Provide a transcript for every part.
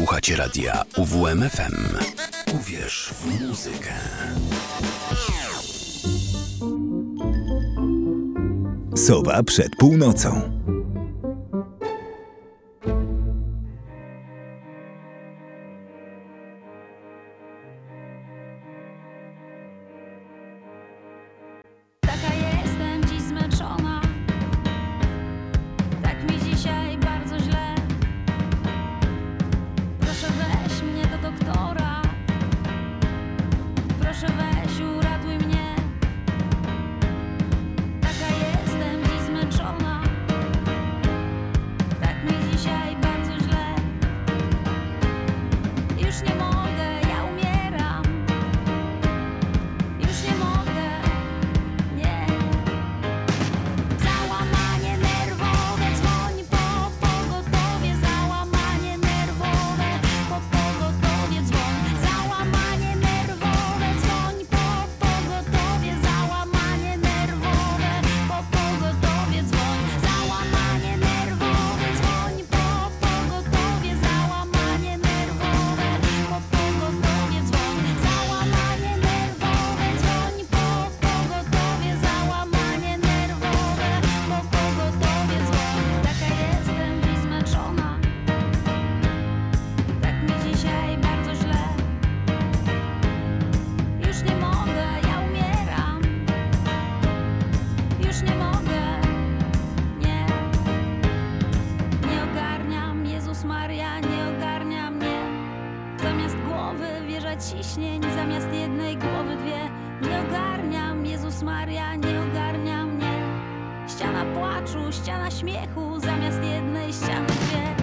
Słuchacie radia UWMFM. Uwierz w muzykę. Sowa przed północą. Nie ogarnia mnie. Ściana płaczu, ściana śmiechu, zamiast jednej ściany dwie.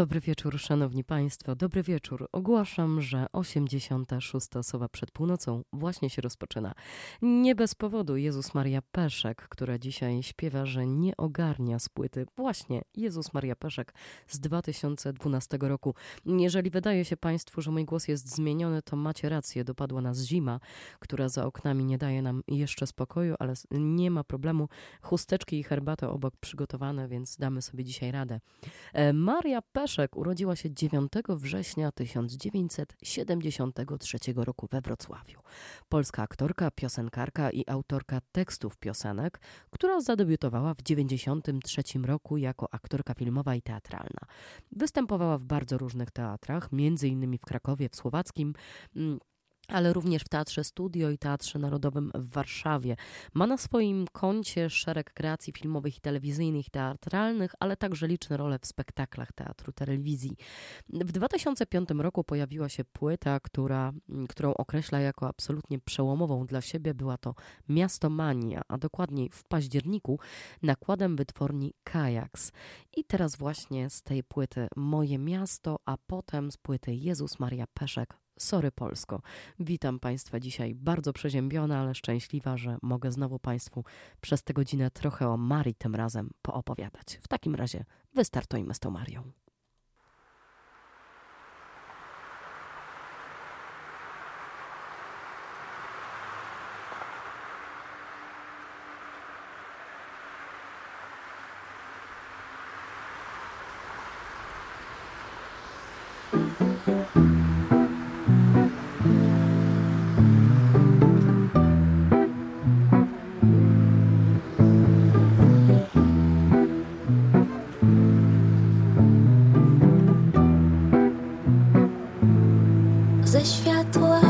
Dobry wieczór, szanowni państwo. Dobry wieczór. Ogłaszam, że 86. osoba przed północą właśnie się rozpoczyna. Nie bez powodu Jezus Maria Peszek, która dzisiaj śpiewa, że nie ogarnia z płyty. Właśnie Jezus Maria Peszek z 2012 roku. Jeżeli wydaje się państwu, że mój głos jest zmieniony, to macie rację. Dopadła nas zima, która za oknami nie daje nam jeszcze spokoju, ale nie ma problemu. Chusteczki i herbata obok przygotowane, więc damy sobie dzisiaj radę. E, Maria Peszek urodziła się 9 września 1973 roku we Wrocławiu. Polska aktorka, piosenkarka i autorka tekstów piosenek, która zadebiutowała w 1993 roku jako aktorka filmowa i teatralna. Występowała w bardzo różnych teatrach, innymi w Krakowie, w Słowackim, mm, ale również w Teatrze Studio i Teatrze Narodowym w Warszawie. Ma na swoim koncie szereg kreacji filmowych i telewizyjnych, teatralnych, ale także liczne role w spektaklach teatru, telewizji. W 2005 roku pojawiła się płyta, która, mm, którą określa jako absolutnie przełomową dla siebie. Była to Miasto Mania, a dokładniej w październiku nakładem wytwórni Kajaks. I teraz właśnie z tej płyty Moje Miasto, a potem z płyty Jezus Maria Peszek Sorry Polsko. Witam Państwa dzisiaj bardzo przeziębiona, ale szczęśliwa, że mogę znowu Państwu przez tę godzinę trochę o Marii tym razem poopowiadać. W takim razie wystartujmy z tą Marią. ze światła.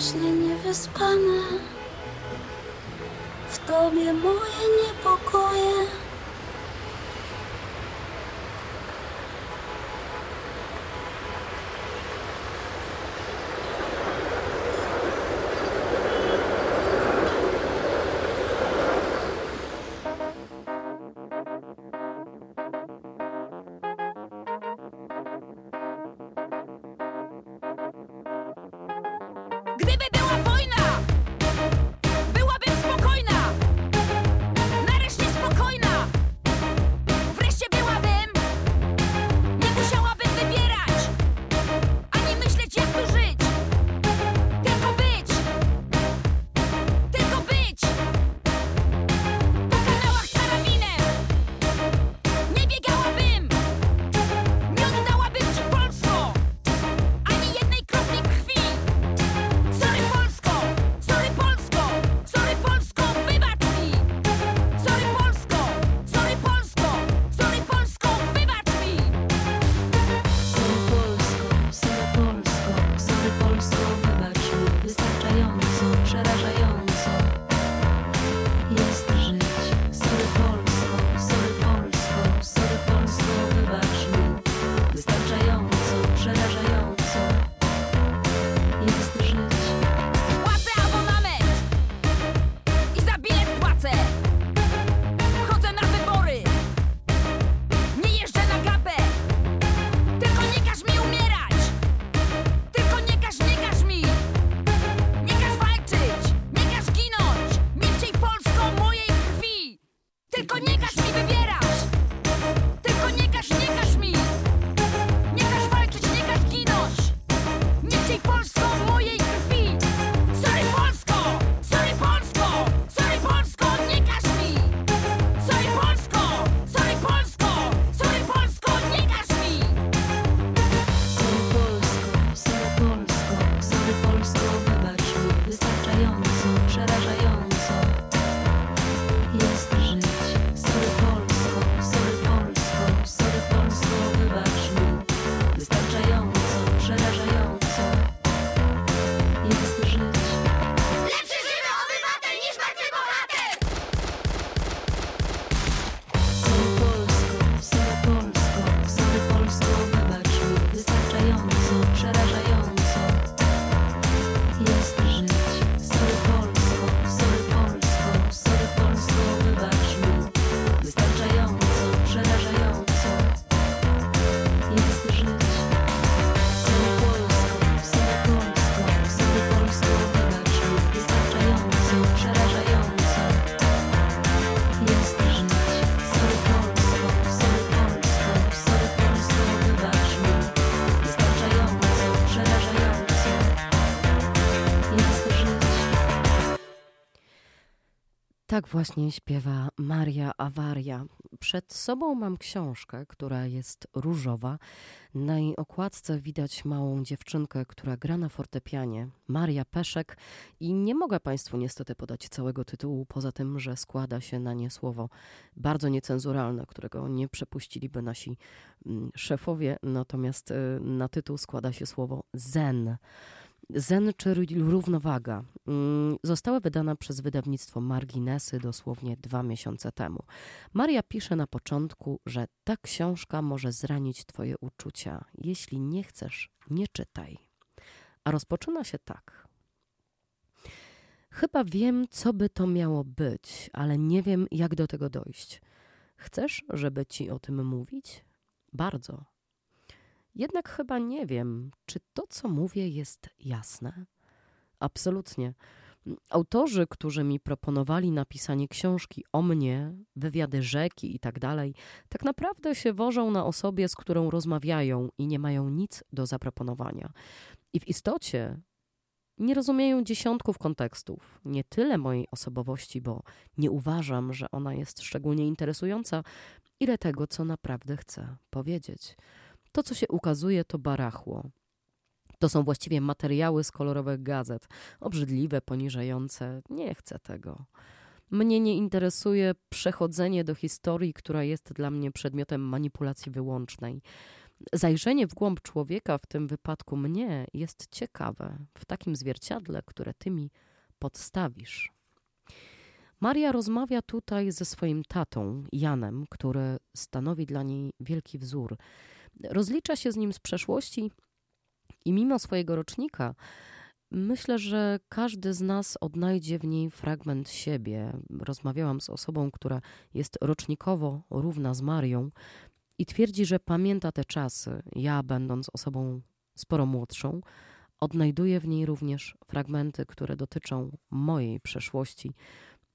wiecznie niewyspana. W tobie moje niepokoje. Niggas, me, baby. Właśnie śpiewa Maria Awaria. Przed sobą mam książkę, która jest różowa. Na jej okładce widać małą dziewczynkę, która gra na fortepianie. Maria Peszek i nie mogę Państwu niestety podać całego tytułu, poza tym, że składa się na nie słowo bardzo niecenzuralne, którego nie przepuściliby nasi mm, szefowie, natomiast y, na tytuł składa się słowo zen. Zen, czyli równowaga, została wydana przez wydawnictwo Marginesy dosłownie dwa miesiące temu. Maria pisze na początku, że ta książka może zranić Twoje uczucia. Jeśli nie chcesz, nie czytaj. A rozpoczyna się tak. Chyba wiem, co by to miało być, ale nie wiem, jak do tego dojść. Chcesz, żeby ci o tym mówić? Bardzo. Jednak chyba nie wiem, czy to, co mówię, jest jasne. Absolutnie. Autorzy, którzy mi proponowali napisanie książki o mnie, wywiady rzeki i tak dalej, tak naprawdę się wożą na osobie, z którą rozmawiają i nie mają nic do zaproponowania. I w istocie nie rozumieją dziesiątków kontekstów, nie tyle mojej osobowości, bo nie uważam, że ona jest szczególnie interesująca, ile tego, co naprawdę chcę powiedzieć. To, co się ukazuje, to barachło. To są właściwie materiały z kolorowych gazet. Obrzydliwe, poniżające. Nie chcę tego. Mnie nie interesuje przechodzenie do historii, która jest dla mnie przedmiotem manipulacji wyłącznej. Zajrzenie w głąb człowieka, w tym wypadku mnie, jest ciekawe w takim zwierciadle, które ty mi podstawisz. Maria rozmawia tutaj ze swoim tatą, Janem, który stanowi dla niej wielki wzór. Rozlicza się z nim z przeszłości i mimo swojego rocznika, myślę, że każdy z nas odnajdzie w niej fragment siebie. Rozmawiałam z osobą, która jest rocznikowo równa z Marią i twierdzi, że pamięta te czasy. Ja, będąc osobą sporo młodszą, odnajduję w niej również fragmenty, które dotyczą mojej przeszłości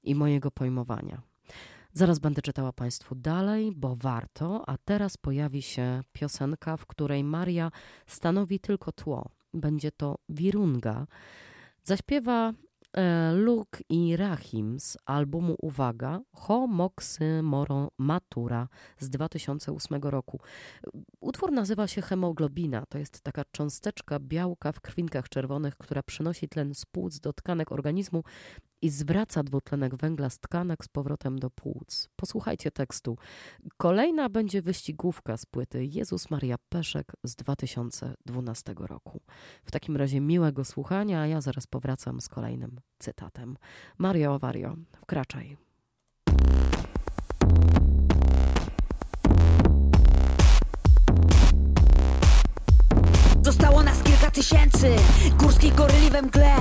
i mojego pojmowania. Zaraz będę czytała Państwu dalej, bo warto, a teraz pojawi się piosenka, w której Maria stanowi tylko tło. Będzie to Wirunga. Zaśpiewa e, Luke i Rahim z albumu Uwaga Homoksymoro Matura z 2008 roku. Utwór nazywa się hemoglobina. To jest taka cząsteczka białka w krwinkach czerwonych, która przynosi tlen z płuc do tkanek organizmu i zwraca dwutlenek węgla z tkanek z powrotem do płuc. Posłuchajcie tekstu. Kolejna będzie wyścigówka z płyty Jezus Maria Peszek z 2012 roku. W takim razie miłego słuchania, a ja zaraz powracam z kolejnym cytatem. Mario Wario, wkraczaj. Zostało tysięcy. Górskich goryli we mgle.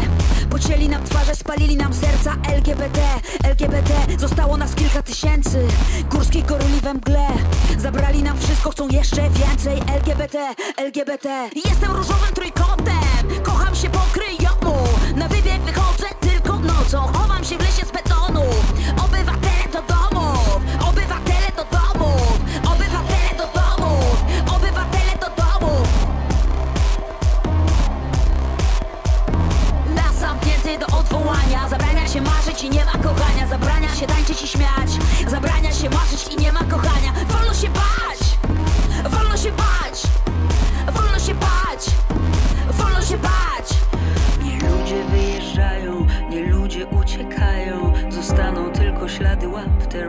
Pocięli nam twarze, spalili nam serca. LGBT, LGBT Zostało nas kilka tysięcy. Górskich goryli we mgle. Zabrali nam wszystko, chcą jeszcze więcej. LGBT, LGBT Jestem różowym trójkątem. Kocham się po kryjomu. Na wybieg wychodzę tylko nocą. Chowam się w lesie i nie ma kochania Zabrania się tańczyć i śmiać Zabrania się marzyć i nie ma kochania Wolno się bać! Wolno się bać! Wolno się bać! Wolno się bać! Nie ludzie wyjeżdżają, nie ludzie uciekają Zostaną tylko ślady łap, te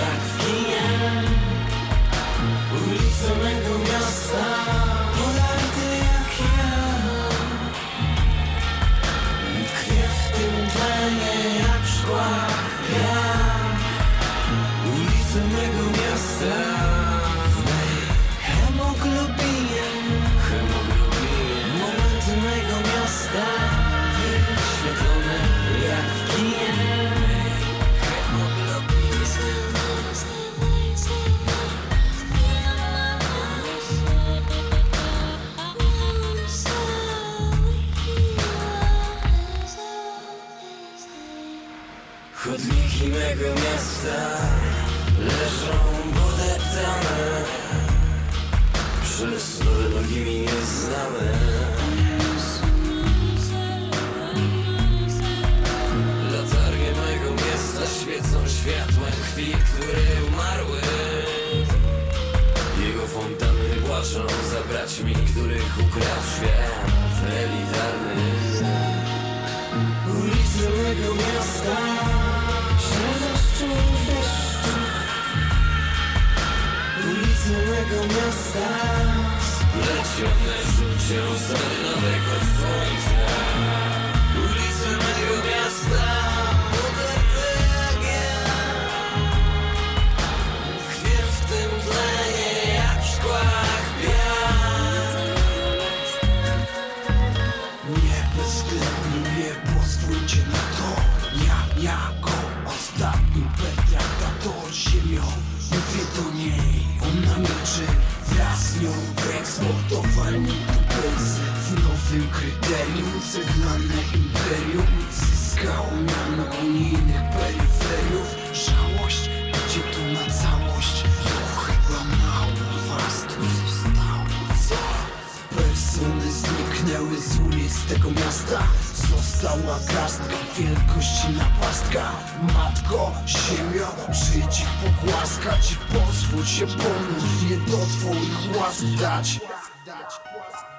yeah. Ukradł świat Elitarny. Ulice mego miasta deszczu w deszczu. Ulice mego miasta Splecione żółcią serenowego tubylcy W nowym kryterium ceglane imperium Zyskało miano unijnych peryferiów. Żałość idzie tu na całość? Bo chyba mało was tu zostało. Co? Persony zniknęły z ulic tego miasta. Została garstka wielkości napastka. Matko, ziemio, przyjdź ich pogłaskać. I pozwól się ponownie do twoich łask dać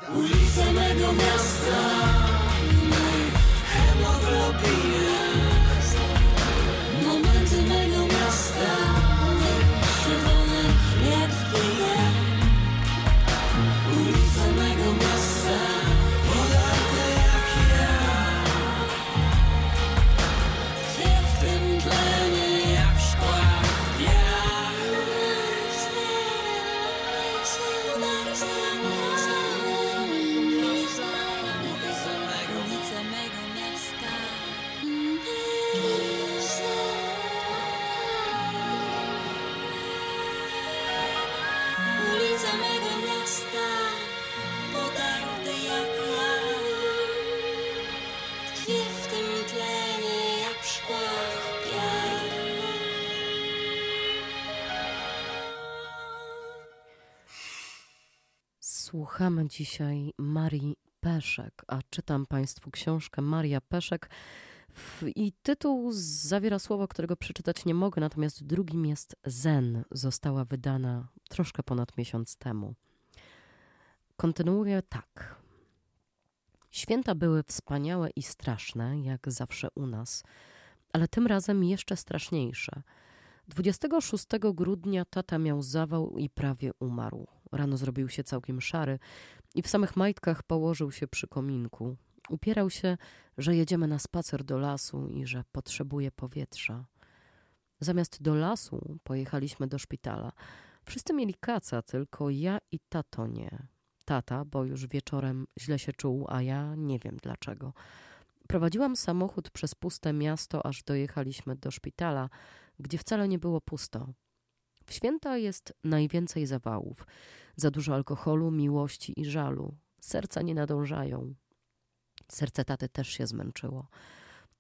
Ulice mego miasta Mej hemoglobiny Słuchamy dzisiaj Marii Peszek, a czytam Państwu książkę Maria Peszek. I tytuł zawiera słowo, którego przeczytać nie mogę, natomiast drugim jest Zen. Została wydana troszkę ponad miesiąc temu. Kontynuuję tak. Święta były wspaniałe i straszne, jak zawsze u nas, ale tym razem jeszcze straszniejsze. 26 grudnia tata miał zawał i prawie umarł. Rano zrobił się całkiem szary i w samych majtkach położył się przy kominku. Upierał się, że jedziemy na spacer do lasu i że potrzebuje powietrza. Zamiast do lasu pojechaliśmy do szpitala. Wszyscy mieli kaca, tylko ja i tato nie. Tata, bo już wieczorem źle się czuł, a ja nie wiem dlaczego. Prowadziłam samochód przez puste miasto, aż dojechaliśmy do szpitala, gdzie wcale nie było pusto. W święta jest najwięcej zawałów. Za dużo alkoholu, miłości i żalu. Serca nie nadążają. Serce taty też się zmęczyło.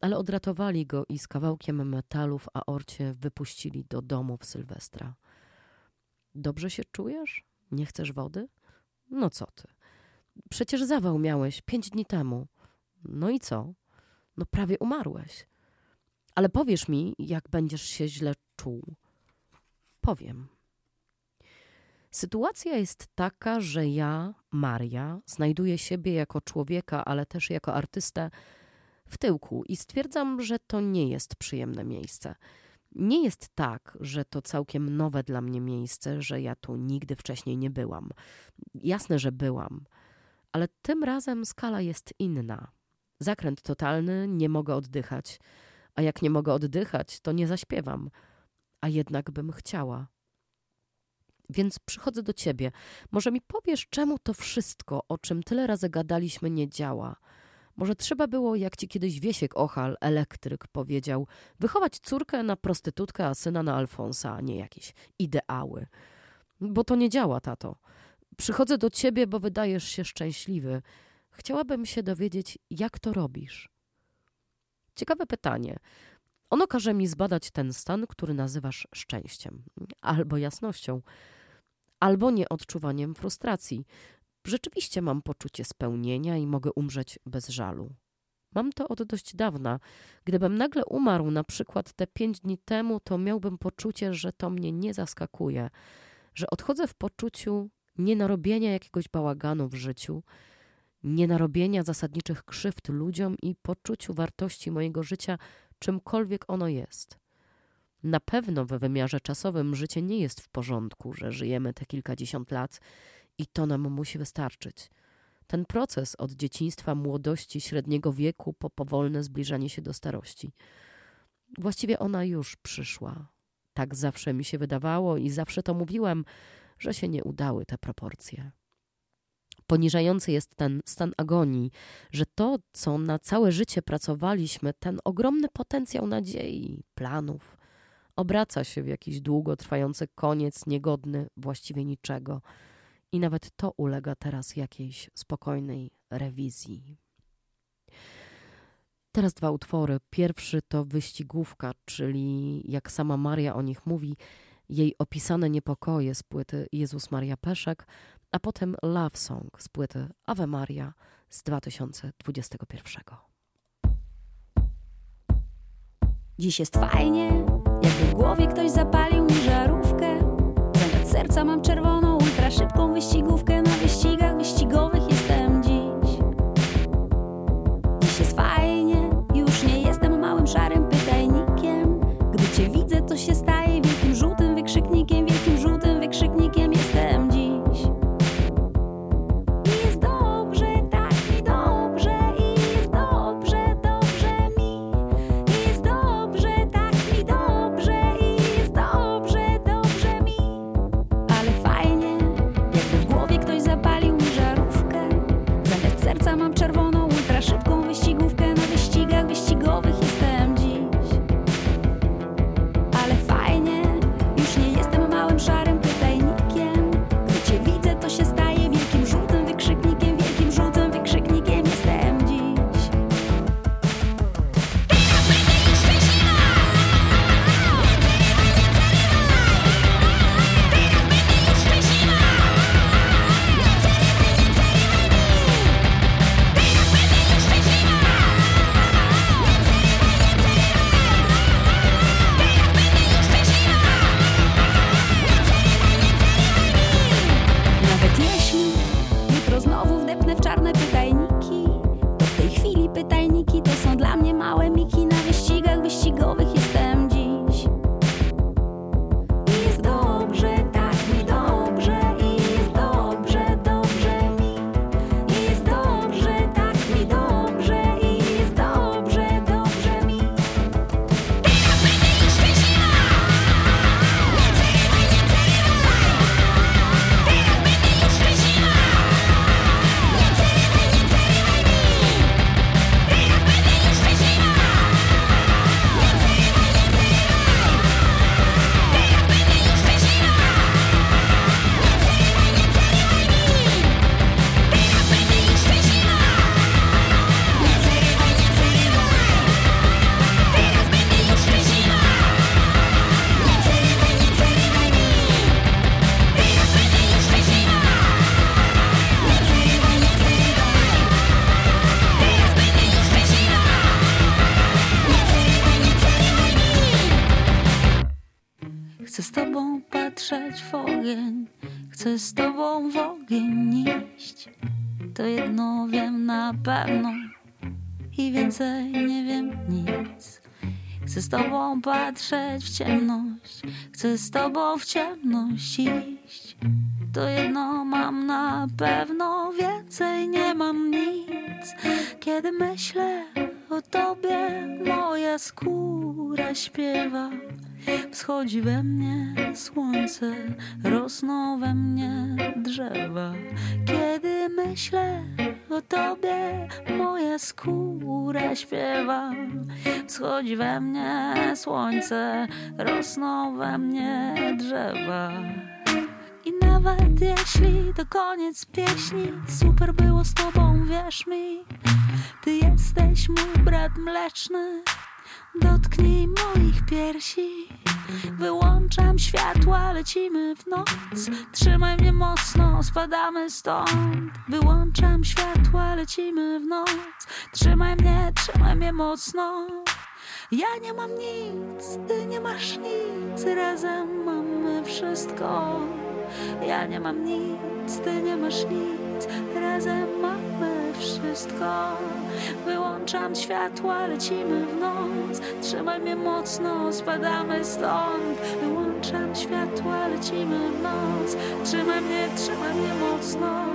Ale odratowali go i z kawałkiem metalu w aorcie wypuścili do domu w Sylwestra. Dobrze się czujesz? Nie chcesz wody? No co ty? Przecież zawał miałeś pięć dni temu. No i co? No prawie umarłeś. Ale powiesz mi, jak będziesz się źle czuł. Powiem. Sytuacja jest taka, że ja, Maria, znajduję siebie jako człowieka, ale też jako artystę w tyłku i stwierdzam, że to nie jest przyjemne miejsce. Nie jest tak, że to całkiem nowe dla mnie miejsce, że ja tu nigdy wcześniej nie byłam. Jasne, że byłam, ale tym razem skala jest inna. Zakręt totalny, nie mogę oddychać. A jak nie mogę oddychać, to nie zaśpiewam. A jednak bym chciała. Więc przychodzę do ciebie. Może mi powiesz, czemu to wszystko, o czym tyle razy gadaliśmy, nie działa? Może trzeba było, jak ci kiedyś Wiesiek Ochal, elektryk, powiedział, wychować córkę na prostytutkę, a syna na Alfonsa, a nie jakieś ideały. Bo to nie działa, tato. Przychodzę do ciebie, bo wydajesz się szczęśliwy. Chciałabym się dowiedzieć, jak to robisz. Ciekawe pytanie. Ono każe mi zbadać ten stan, który nazywasz szczęściem, albo jasnością, albo nieodczuwaniem frustracji. Rzeczywiście mam poczucie spełnienia i mogę umrzeć bez żalu. Mam to od dość dawna. Gdybym nagle umarł, na przykład te pięć dni temu, to miałbym poczucie, że to mnie nie zaskakuje, że odchodzę w poczuciu nie narobienia jakiegoś bałaganu w życiu, nie narobienia zasadniczych krzywd ludziom i poczuciu wartości mojego życia, czymkolwiek ono jest. Na pewno w wymiarze czasowym życie nie jest w porządku, że żyjemy te kilkadziesiąt lat i to nam musi wystarczyć. Ten proces od dzieciństwa, młodości, średniego wieku po powolne zbliżanie się do starości. Właściwie ona już przyszła. Tak zawsze mi się wydawało i zawsze to mówiłem, że się nie udały te proporcje. Poniżający jest ten stan agonii, że to, co na całe życie pracowaliśmy, ten ogromny potencjał nadziei, planów, obraca się w jakiś długotrwający koniec, niegodny właściwie niczego. I nawet to ulega teraz jakiejś spokojnej rewizji. Teraz dwa utwory. Pierwszy to wyścigówka, czyli jak sama Maria o nich mówi, jej opisane niepokoje z płyty Jezus Maria Peszek, a potem Love Song z płyty Ave Maria z 2021. Dziś jest fajnie, jakby w głowie ktoś zapalił mi żarówkę. Zamiast serca mam czerwoną, ultra szybką wyścigówkę. Na wyścigach wyścigowych na pewno i więcej nie wiem nic. Chcę z tobą patrzeć w ciemność, chcę z tobą w ciemność iść. To jedno mam na pewno, więcej nie mam nic. Kiedy myślę o tobie, moja skóra śpiewa. Wschodzi we mnie słońce, rosną we mnie drzewa. Kiedy myślę o tobie, moja skóra śpiewa. Wschodzi we mnie słońce, rosną we mnie drzewa. I nawet jeśli to koniec pieśni, super było z tobą, wierz mi. Ty jesteś mój brat mleczny, dotknij moich piersi. Wyłączam światła, lecimy w noc. Trzymaj mnie mocno, spadamy stąd. Wyłączam światła, lecimy w noc. Trzymaj mnie, trzymaj mnie mocno. Ja nie mam nic, ty nie masz nic. Razem mamy wszystko. Ja nie mam nic, ty nie masz nic Razem mamy wszystko. Wyłączam światła, lecimy w noc. Trzymaj mnie mocno, spadamy stąd. Wyłączam światła, lecimy w noc. Trzymaj mnie, trzymaj mnie mocno.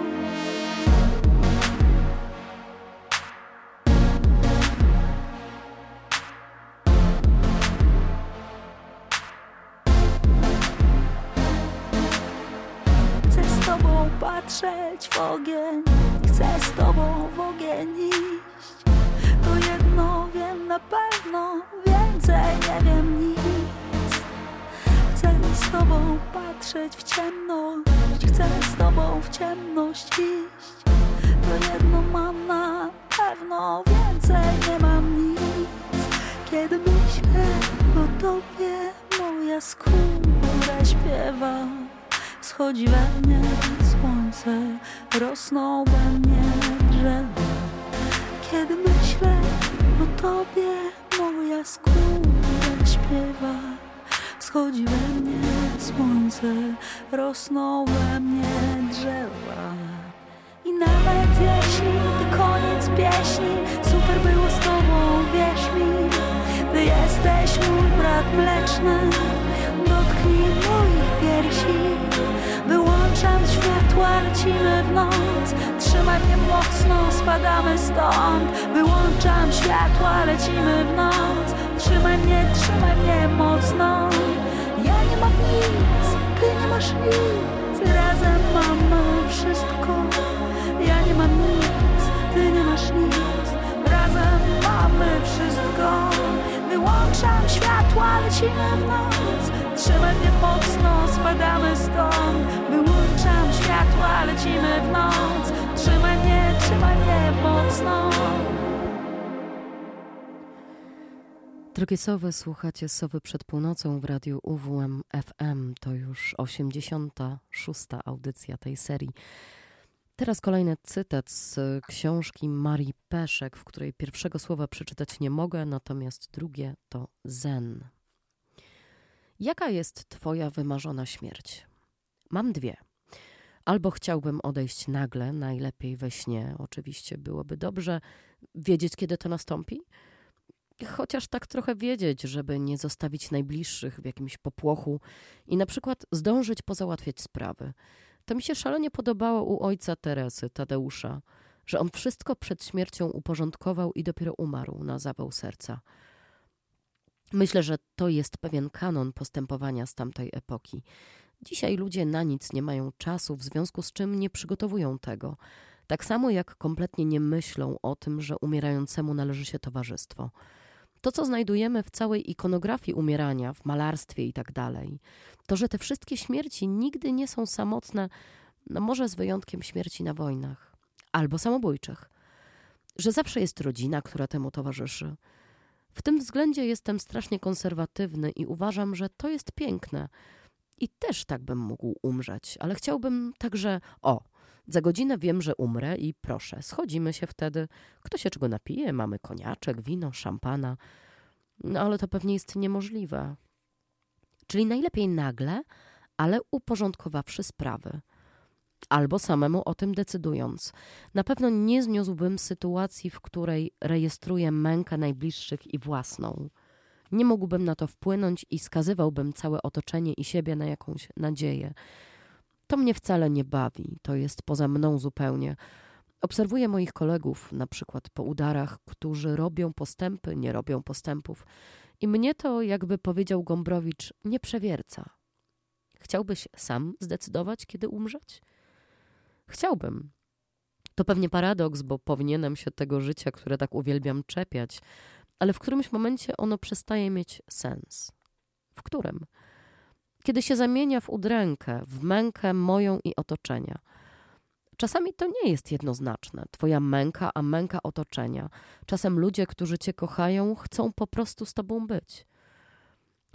Chcę z tobą patrzeć w ogień Chcę z tobą w ogień iść. To jedno wiem na pewno Więcej nie wiem nic. Chcę z tobą patrzeć w ciemność Chcę z tobą w ciemność iść. To jedno mam na pewno Więcej nie mam nic. Kiedy myślę o tobie Moja skóra śpiewa Schodzi we mnie słońce, rosną we mnie drzewa. Kiedy myślę o tobie, moja skóra śpiewa. Schodzi we mnie słońce, rosną we mnie drzewa. I nawet jeśli to koniec pieśni, super było z tobą, wierz mi. Ty jesteś mój brat mleczny, dotknij moich piersi. Wyłączam światła, lecimy w noc. Trzymaj mnie mocno, spadamy stąd. Wyłączam światła, lecimy w noc. Trzymaj mnie, trzymaj mnie mocno. Ja nie mam nic, ty nie masz nic. Razem mamy wszystko. Ja nie mam nic, ty nie masz nic. Razem mamy wszystko. Wyłączam światła, lecimy w noc Trzymaj mnie mocno, spadamy stąd Wyłączam światła, lecimy w noc Trzymaj mnie, trzymaj mnie mocno Drogie Sowy, słuchacie Sowy przed północą w radiu UWM FM. To już 86. audycja tej serii. Teraz kolejny cytat z książki Marii Peszek, w której pierwszego słowa przeczytać nie mogę, natomiast drugie to zen. Jaka jest twoja wymarzona śmierć? Mam dwie. Albo chciałbym odejść nagle, najlepiej we śnie, oczywiście byłoby dobrze wiedzieć, kiedy to nastąpi. Chociaż tak trochę wiedzieć, żeby nie zostawić najbliższych w jakimś popłochu i na przykład zdążyć pozałatwiać sprawy. To mi się szalenie podobało u ojca Teresy, Tadeusza, że on wszystko przed śmiercią uporządkował i dopiero umarł na zawał serca. Myślę, że to jest pewien kanon postępowania z tamtej epoki. Dzisiaj ludzie na nic nie mają czasu, w związku z czym nie przygotowują tego. Tak samo jak kompletnie nie myślą o tym, że umierającemu należy się towarzystwo. To, co znajdujemy w całej ikonografii umierania, w malarstwie i tak dalej, to, że te wszystkie śmierci nigdy nie są samotne, no może z wyjątkiem śmierci na wojnach albo samobójczych, że zawsze jest rodzina, która temu towarzyszy. W tym względzie jestem strasznie konserwatywny i uważam, że to jest piękne. I też tak bym mógł umrzeć, ale chciałbym także, o, za godzinę wiem, że umrę i proszę, schodzimy się wtedy. Kto się czego napije? Mamy koniaczek, wino, szampana. No ale to pewnie jest niemożliwe. Czyli najlepiej nagle, ale uporządkowawszy sprawy. Albo samemu o tym decydując. Na pewno nie zniósłbym sytuacji, w której rejestruję mękę najbliższych i własną. Nie mógłbym na to wpłynąć i skazywałbym całe otoczenie i siebie na jakąś nadzieję. To mnie wcale nie bawi, to jest poza mną zupełnie. Obserwuję moich kolegów, na przykład po udarach, którzy robią postępy, nie robią postępów. I mnie to, jakby powiedział Gombrowicz, nie przewierca. Chciałbyś sam zdecydować, kiedy umrzeć? Chciałbym. To pewnie paradoks, bo powinienem się tego życia, które tak uwielbiam, czepiać, ale w którymś momencie ono przestaje mieć sens. W którym? Kiedy się zamienia w udrękę, w mękę moją i otoczenia. Czasami to nie jest jednoznaczne, twoja męka, a męka otoczenia. Czasem ludzie, którzy cię kochają, chcą po prostu z tobą być.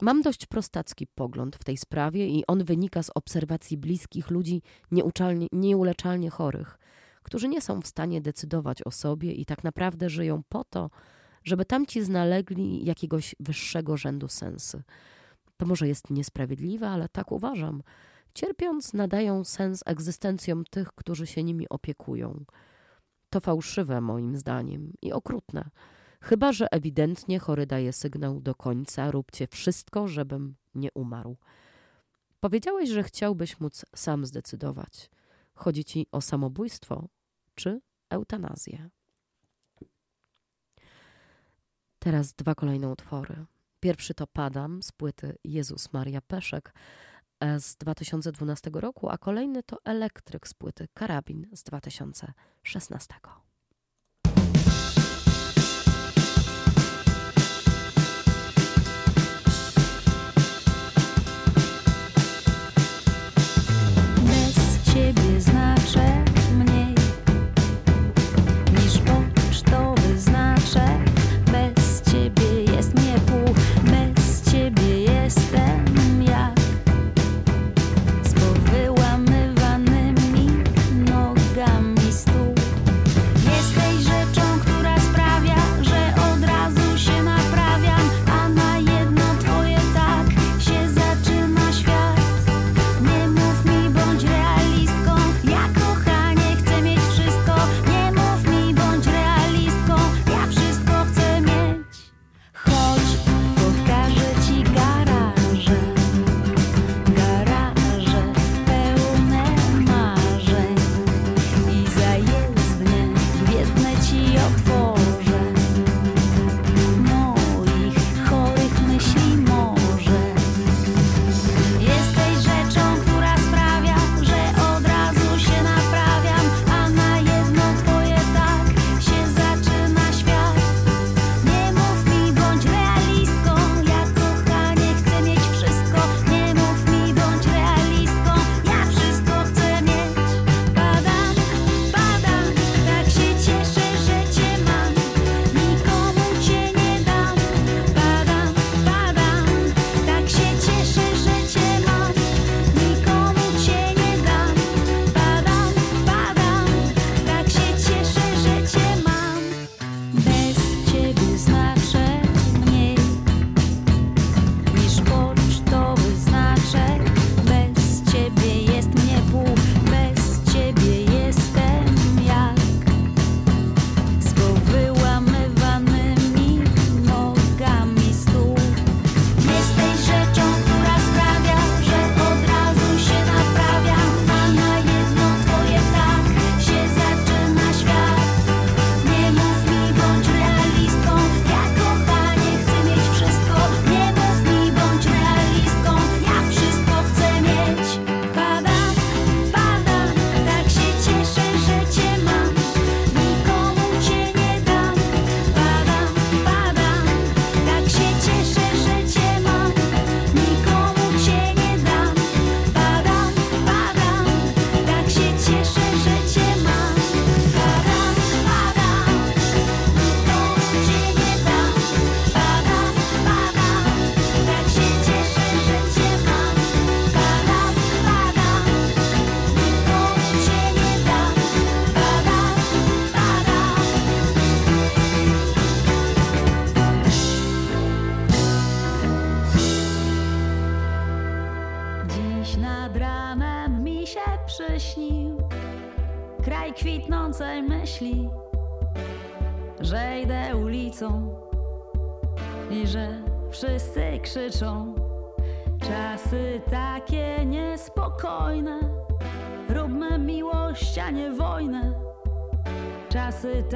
Mam dość prostacki pogląd w tej sprawie i on wynika z obserwacji bliskich ludzi nieuleczalnie chorych, którzy nie są w stanie decydować o sobie i tak naprawdę żyją po to, żeby tamci znalegli jakiegoś wyższego rzędu sensy. To może jest niesprawiedliwe, ale tak uważam. Cierpiąc, nadają sens egzystencjom tych, którzy się nimi opiekują. To fałszywe moim zdaniem i okrutne. Chyba, że ewidentnie chory daje sygnał do końca: róbcie wszystko, żebym nie umarł. Powiedziałeś, że chciałbyś móc sam zdecydować. Chodzi ci o samobójstwo czy eutanazję? Teraz dwa kolejne utwory. Pierwszy to Padam z płyty Jezus Maria Peszek e, z 2012 roku, a kolejny to Elektryk z płyty Karabin z 2016.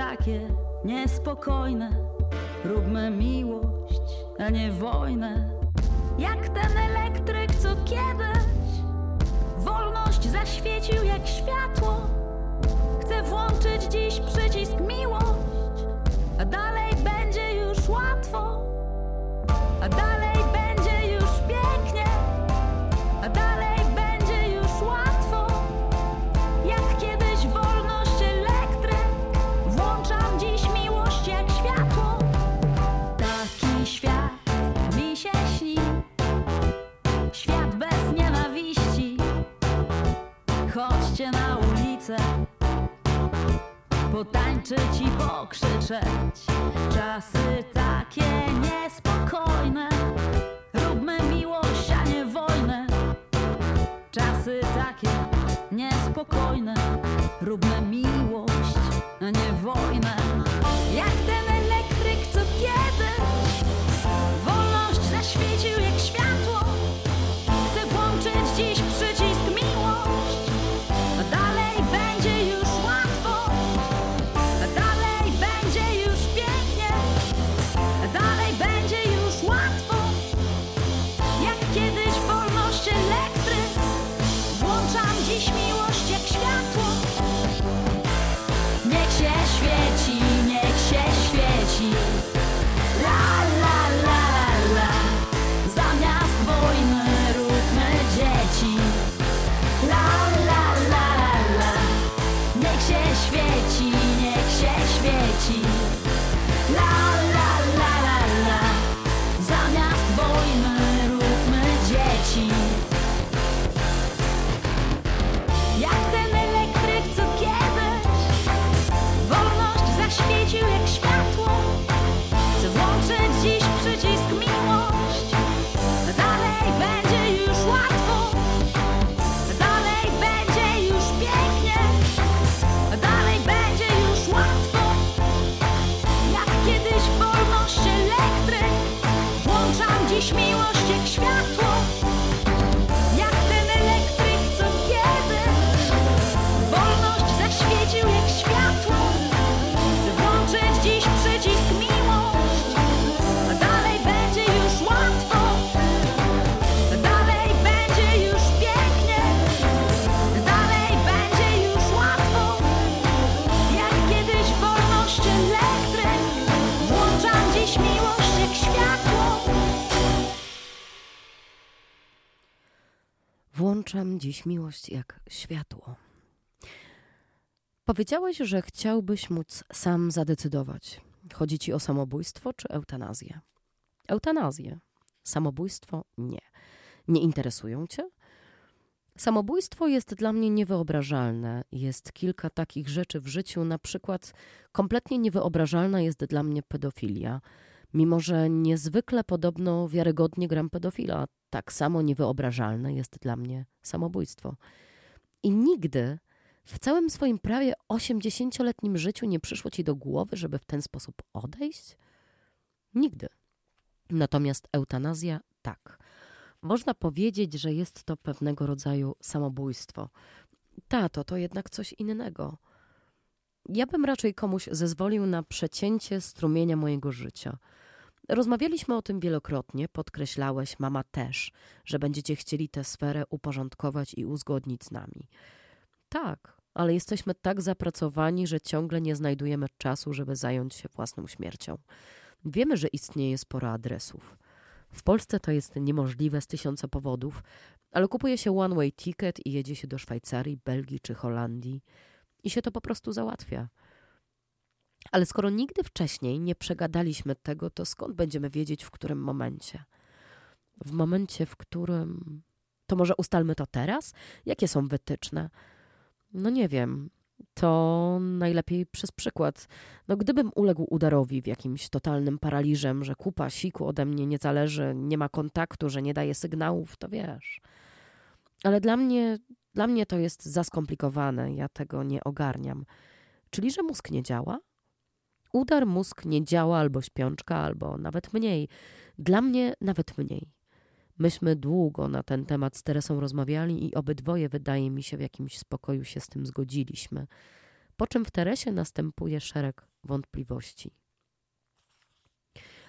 takie niespokojne. Róbmy miłość, a nie wojnę. Weźcie na ulicę Potańczyć i pokrzyczeć. Czasy takie niespokojne Róbmy miłość, a nie wojnę. Czasy takie niespokojne Róbmy miłość, a nie wojnę. Jak ten elektryk co kiedy Dziś miłość jak światło. Powiedziałeś, że chciałbyś móc sam zadecydować. Chodzi ci o samobójstwo czy eutanazję? Eutanazję. Samobójstwo nie. Nie interesują cię? Samobójstwo jest dla mnie niewyobrażalne. Jest kilka takich rzeczy w życiu, na przykład kompletnie niewyobrażalna jest dla mnie pedofilia. Mimo, że niezwykle podobno wiarygodnie gram pedofila, tak samo niewyobrażalne jest dla mnie samobójstwo. I nigdy w całym swoim prawie 80-letnim życiu nie przyszło ci do głowy, żeby w ten sposób odejść? Nigdy. Natomiast eutanazja tak. Można powiedzieć, że jest to pewnego rodzaju samobójstwo. Tato, to jednak coś innego. Ja bym raczej komuś zezwolił na przecięcie strumienia mojego życia. Rozmawialiśmy o tym wielokrotnie, podkreślałeś, mama też, że będziecie chcieli tę sferę uporządkować i uzgodnić z nami. Tak, ale jesteśmy tak zapracowani, że ciągle nie znajdujemy czasu, żeby zająć się własną śmiercią. Wiemy, że istnieje sporo adresów. W Polsce to jest niemożliwe z tysiąca powodów, ale kupuje się one-way ticket i jedzie się do Szwajcarii, Belgii czy Holandii i się to po prostu załatwia. Ale skoro nigdy wcześniej nie przegadaliśmy tego, to skąd będziemy wiedzieć, w którym momencie? W momencie, w którym. To może ustalmy to teraz? Jakie są wytyczne? No nie wiem. To najlepiej przez przykład. No gdybym uległ udarowi w jakimś totalnym paraliżem, że kupa siku ode mnie nie zależy, nie ma kontaktu, że nie daje sygnałów, to wiesz. Ale dla mnie, dla mnie to jest za skomplikowane, ja tego nie ogarniam. Czyli, że mózg nie działa? Udar mózg nie działa, albo śpiączka, albo nawet mniej. Dla mnie nawet mniej. Myśmy długo na ten temat z Teresą rozmawiali i obydwoje, wydaje mi się, w jakimś spokoju się z tym zgodziliśmy. Po czym w Teresie następuje szereg wątpliwości.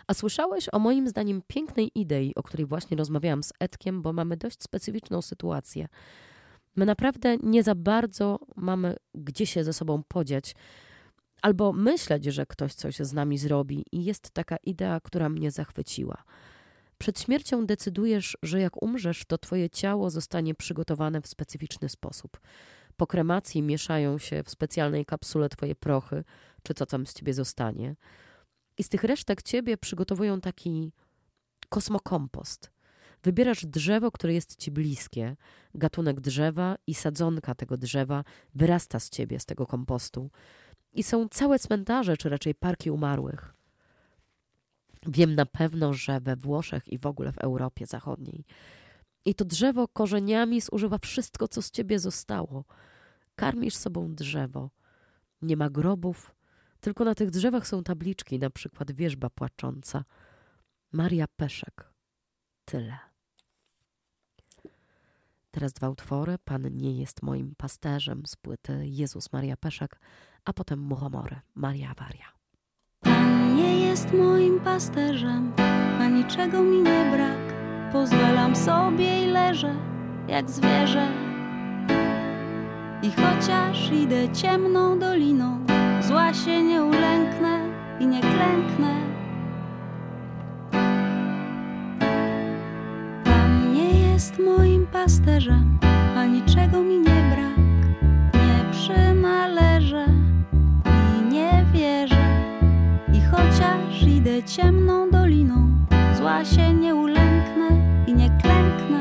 A słyszałeś o moim zdaniem pięknej idei, o której właśnie rozmawiałam z Edkiem, bo mamy dość specyficzną sytuację. My naprawdę nie za bardzo mamy gdzie się ze sobą podziać, albo myśleć, że ktoś coś z nami zrobi, i jest taka idea, która mnie zachwyciła. Przed śmiercią decydujesz, że jak umrzesz, to twoje ciało zostanie przygotowane w specyficzny sposób. Po kremacji mieszają się w specjalnej kapsule twoje prochy, czy co tam z ciebie zostanie. I z tych resztek ciebie przygotowują taki kosmokompost. Wybierasz drzewo, które jest ci bliskie, gatunek drzewa i sadzonka tego drzewa wyrasta z ciebie, z tego kompostu. I są całe cmentarze, czy raczej parki umarłych. Wiem na pewno, że we Włoszech i w ogóle w Europie Zachodniej. I to drzewo korzeniami zużywa wszystko, co z ciebie zostało. Karmisz sobą drzewo. Nie ma grobów, tylko na tych drzewach są tabliczki, na przykład wierzba płacząca. Maria Peszek. Tyle. Teraz dwa utwory. Pan nie jest moim pasterzem z płyty Jezus Maria Peszek, a potem Muchomory Maria Waria. Pan nie jest moim pasterzem, a niczego mi nie brak. Pozwalam sobie i leżę jak zwierzę. I chociaż idę ciemną doliną, zła się nie ulęknę i nie klęknę. Pan nie jest moim pasterzem, a niczego mi nie brak. Nie przynależę chociaż idę ciemną doliną, zła się nie ulęknę i nie klęknę,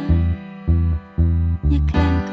nie klęknę.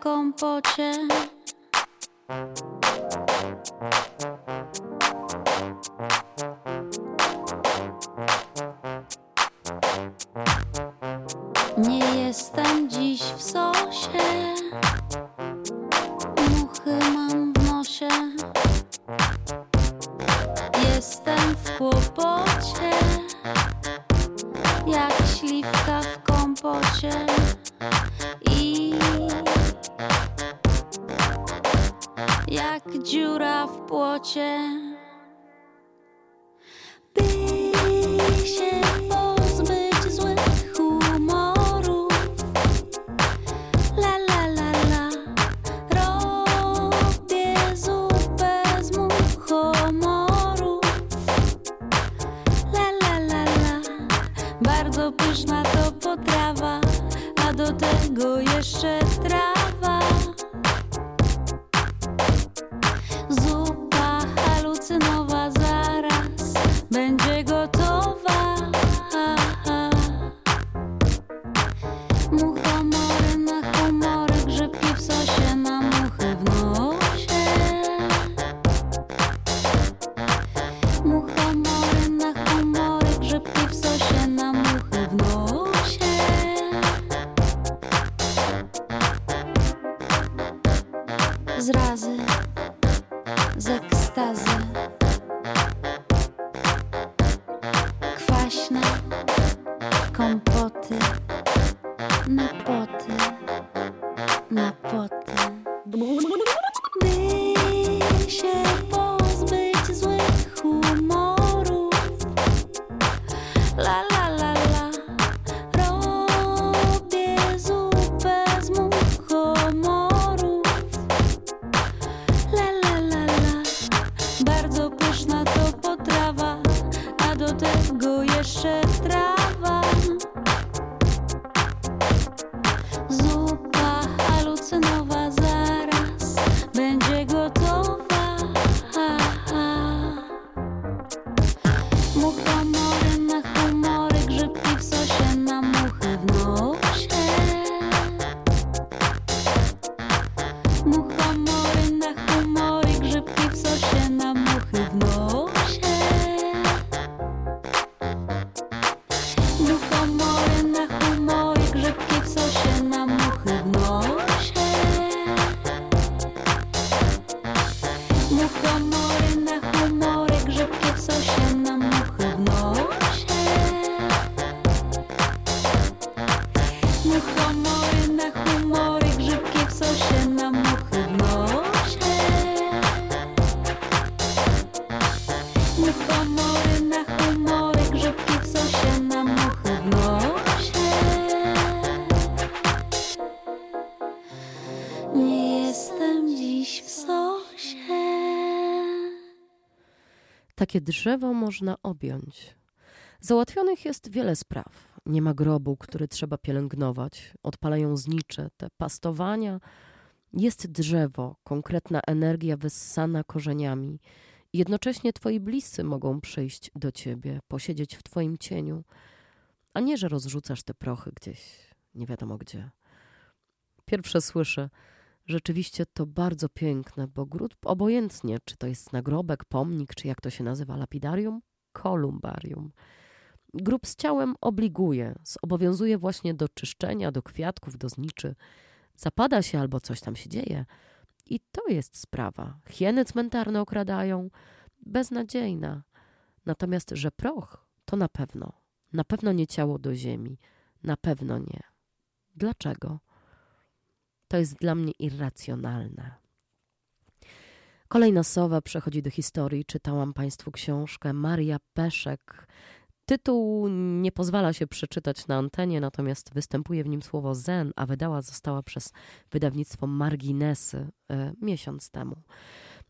compoche. La la Takie drzewo można objąć. Załatwionych jest wiele spraw. Nie ma grobu, który trzeba pielęgnować. Odpalają znicze, te pastowania. Jest drzewo, konkretna energia wyssana korzeniami. Jednocześnie twoi bliscy mogą przyjść do ciebie, posiedzieć w twoim cieniu, a nie, że rozrzucasz te prochy gdzieś, nie wiadomo gdzie. Pierwsze słyszę, rzeczywiście to bardzo piękne, bo gród obojętnie, czy to jest nagrobek, pomnik, czy jak to się nazywa, lapidarium, kolumbarium. Grób z ciałem obliguje, zobowiązuje właśnie do czyszczenia, do kwiatków, do zniczy. Zapada się albo coś tam się dzieje. I to jest sprawa. Hieny cmentarne okradają. Beznadziejna. Natomiast, że proch, to na pewno. Na pewno nie ciało do ziemi. Na pewno nie. Dlaczego? To jest dla mnie irracjonalne. Kolejna sowa przechodzi do historii. Czytałam Państwu książkę Maria Peszek. Tytuł nie pozwala się przeczytać na antenie, natomiast występuje w nim słowo zen, a wydała została przez wydawnictwo Marginesy e, miesiąc temu.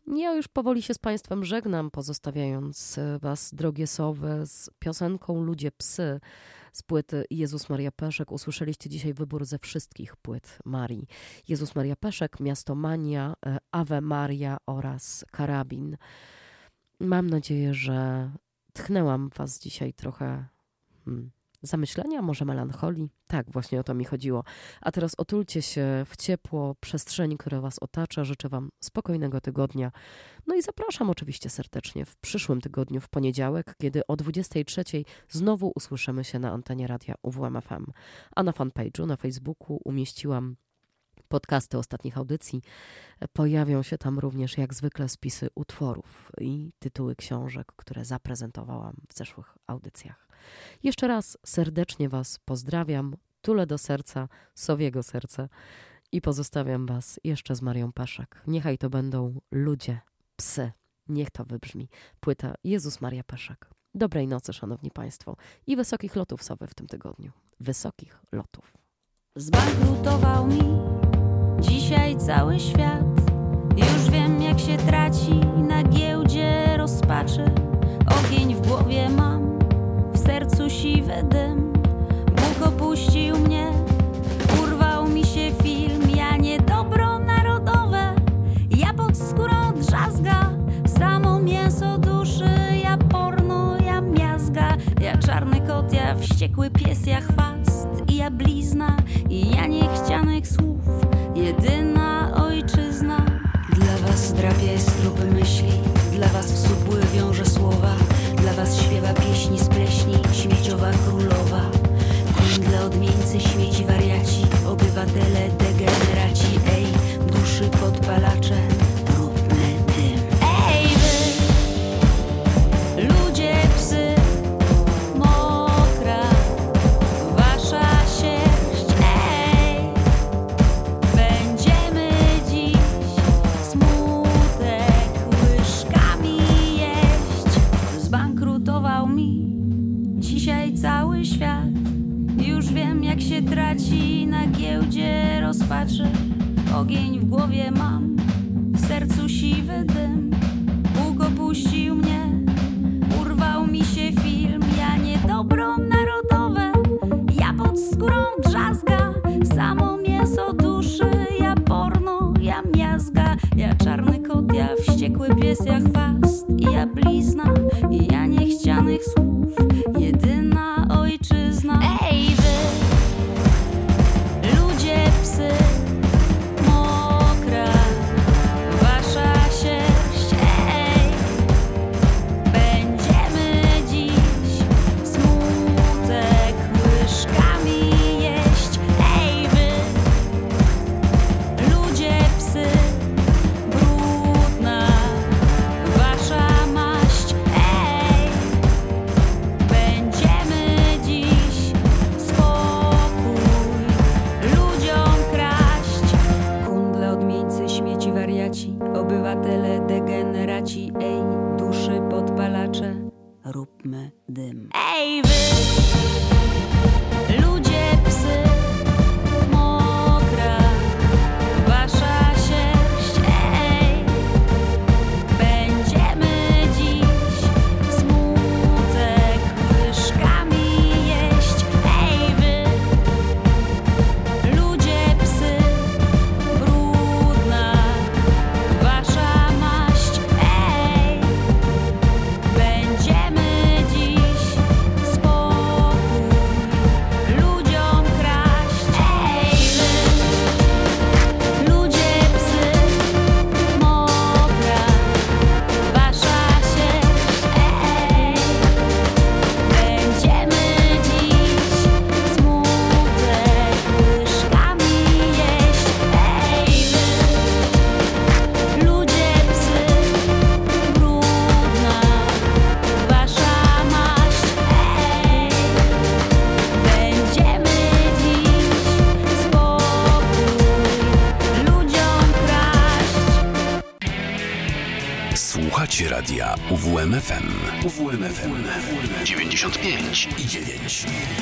Ja już powoli się z Państwem żegnam, pozostawiając Was, drogie sowy, z piosenką Ludzie Psy z płyty Jezus Maria Peszek. Usłyszeliście dzisiaj wybór ze wszystkich płyt Marii. Jezus Maria Peszek, Miasto Mania, e, Ave Maria oraz Karabin. Mam nadzieję, że tchnęłam Was dzisiaj trochę hmm, zamyślenia, może melancholii. Tak, właśnie o to mi chodziło. A teraz otulcie się w ciepło przestrzeni, która Was otacza. Życzę Wam spokojnego tygodnia. No i zapraszam oczywiście serdecznie w przyszłym tygodniu, w poniedziałek, kiedy o 23 znowu usłyszymy się na antenie radia UWMFM. A na fanpage'u na Facebooku umieściłam podcasty ostatnich audycji. Pojawią się tam również jak zwykle spisy utworów i tytuły książek, które zaprezentowałam w zeszłych audycjach. Jeszcze raz serdecznie Was pozdrawiam, tulę do serca, sowiego serca i pozostawiam Was jeszcze z Marią Peszek. Niechaj to będą ludzie, psy. Niech to wybrzmi. Płyta Jezus Maria Peszek. Dobrej nocy, Szanowni Państwo, i wysokich lotów sowy w tym tygodniu. Wysokich lotów. Zbankrutował mi dzisiaj cały świat. Już wiem, jak się traci na giełdzie rozpaczy. Ogień w głowie dym. Bóg opuścił mnie Urwał mi się film. Ja niedobro narodowe Ja pod skórą drzazga. Samo mięso duszy Ja porno, ja miazga. Ja czarny kot, ja wściekły pies Ja chwast i ja blizna. I ja niechcianych słów Jedyna ojczyzna. Dla was drapie strupy myśli Dla was w wiąże słowa. Dla was śpiewa pieśni z śmieciowa królowa. Koń dla odmieńcy śmieci wariaci Obywatele degeneraci. Ej, duszy podpalacze. rozpaczy. Ogień w głowie mam, w sercu siwy dym. Bóg opuścił mnie, urwał mi się film. Ja niedobro narodowe, ja pod skórą drzazga. Samo mięso duszy, ja porno, ja miazga. Ja czarny kot, ja wściekły pies, ja chwast ja blizna, i ja niechcianych słów UWMFM 95 i 9.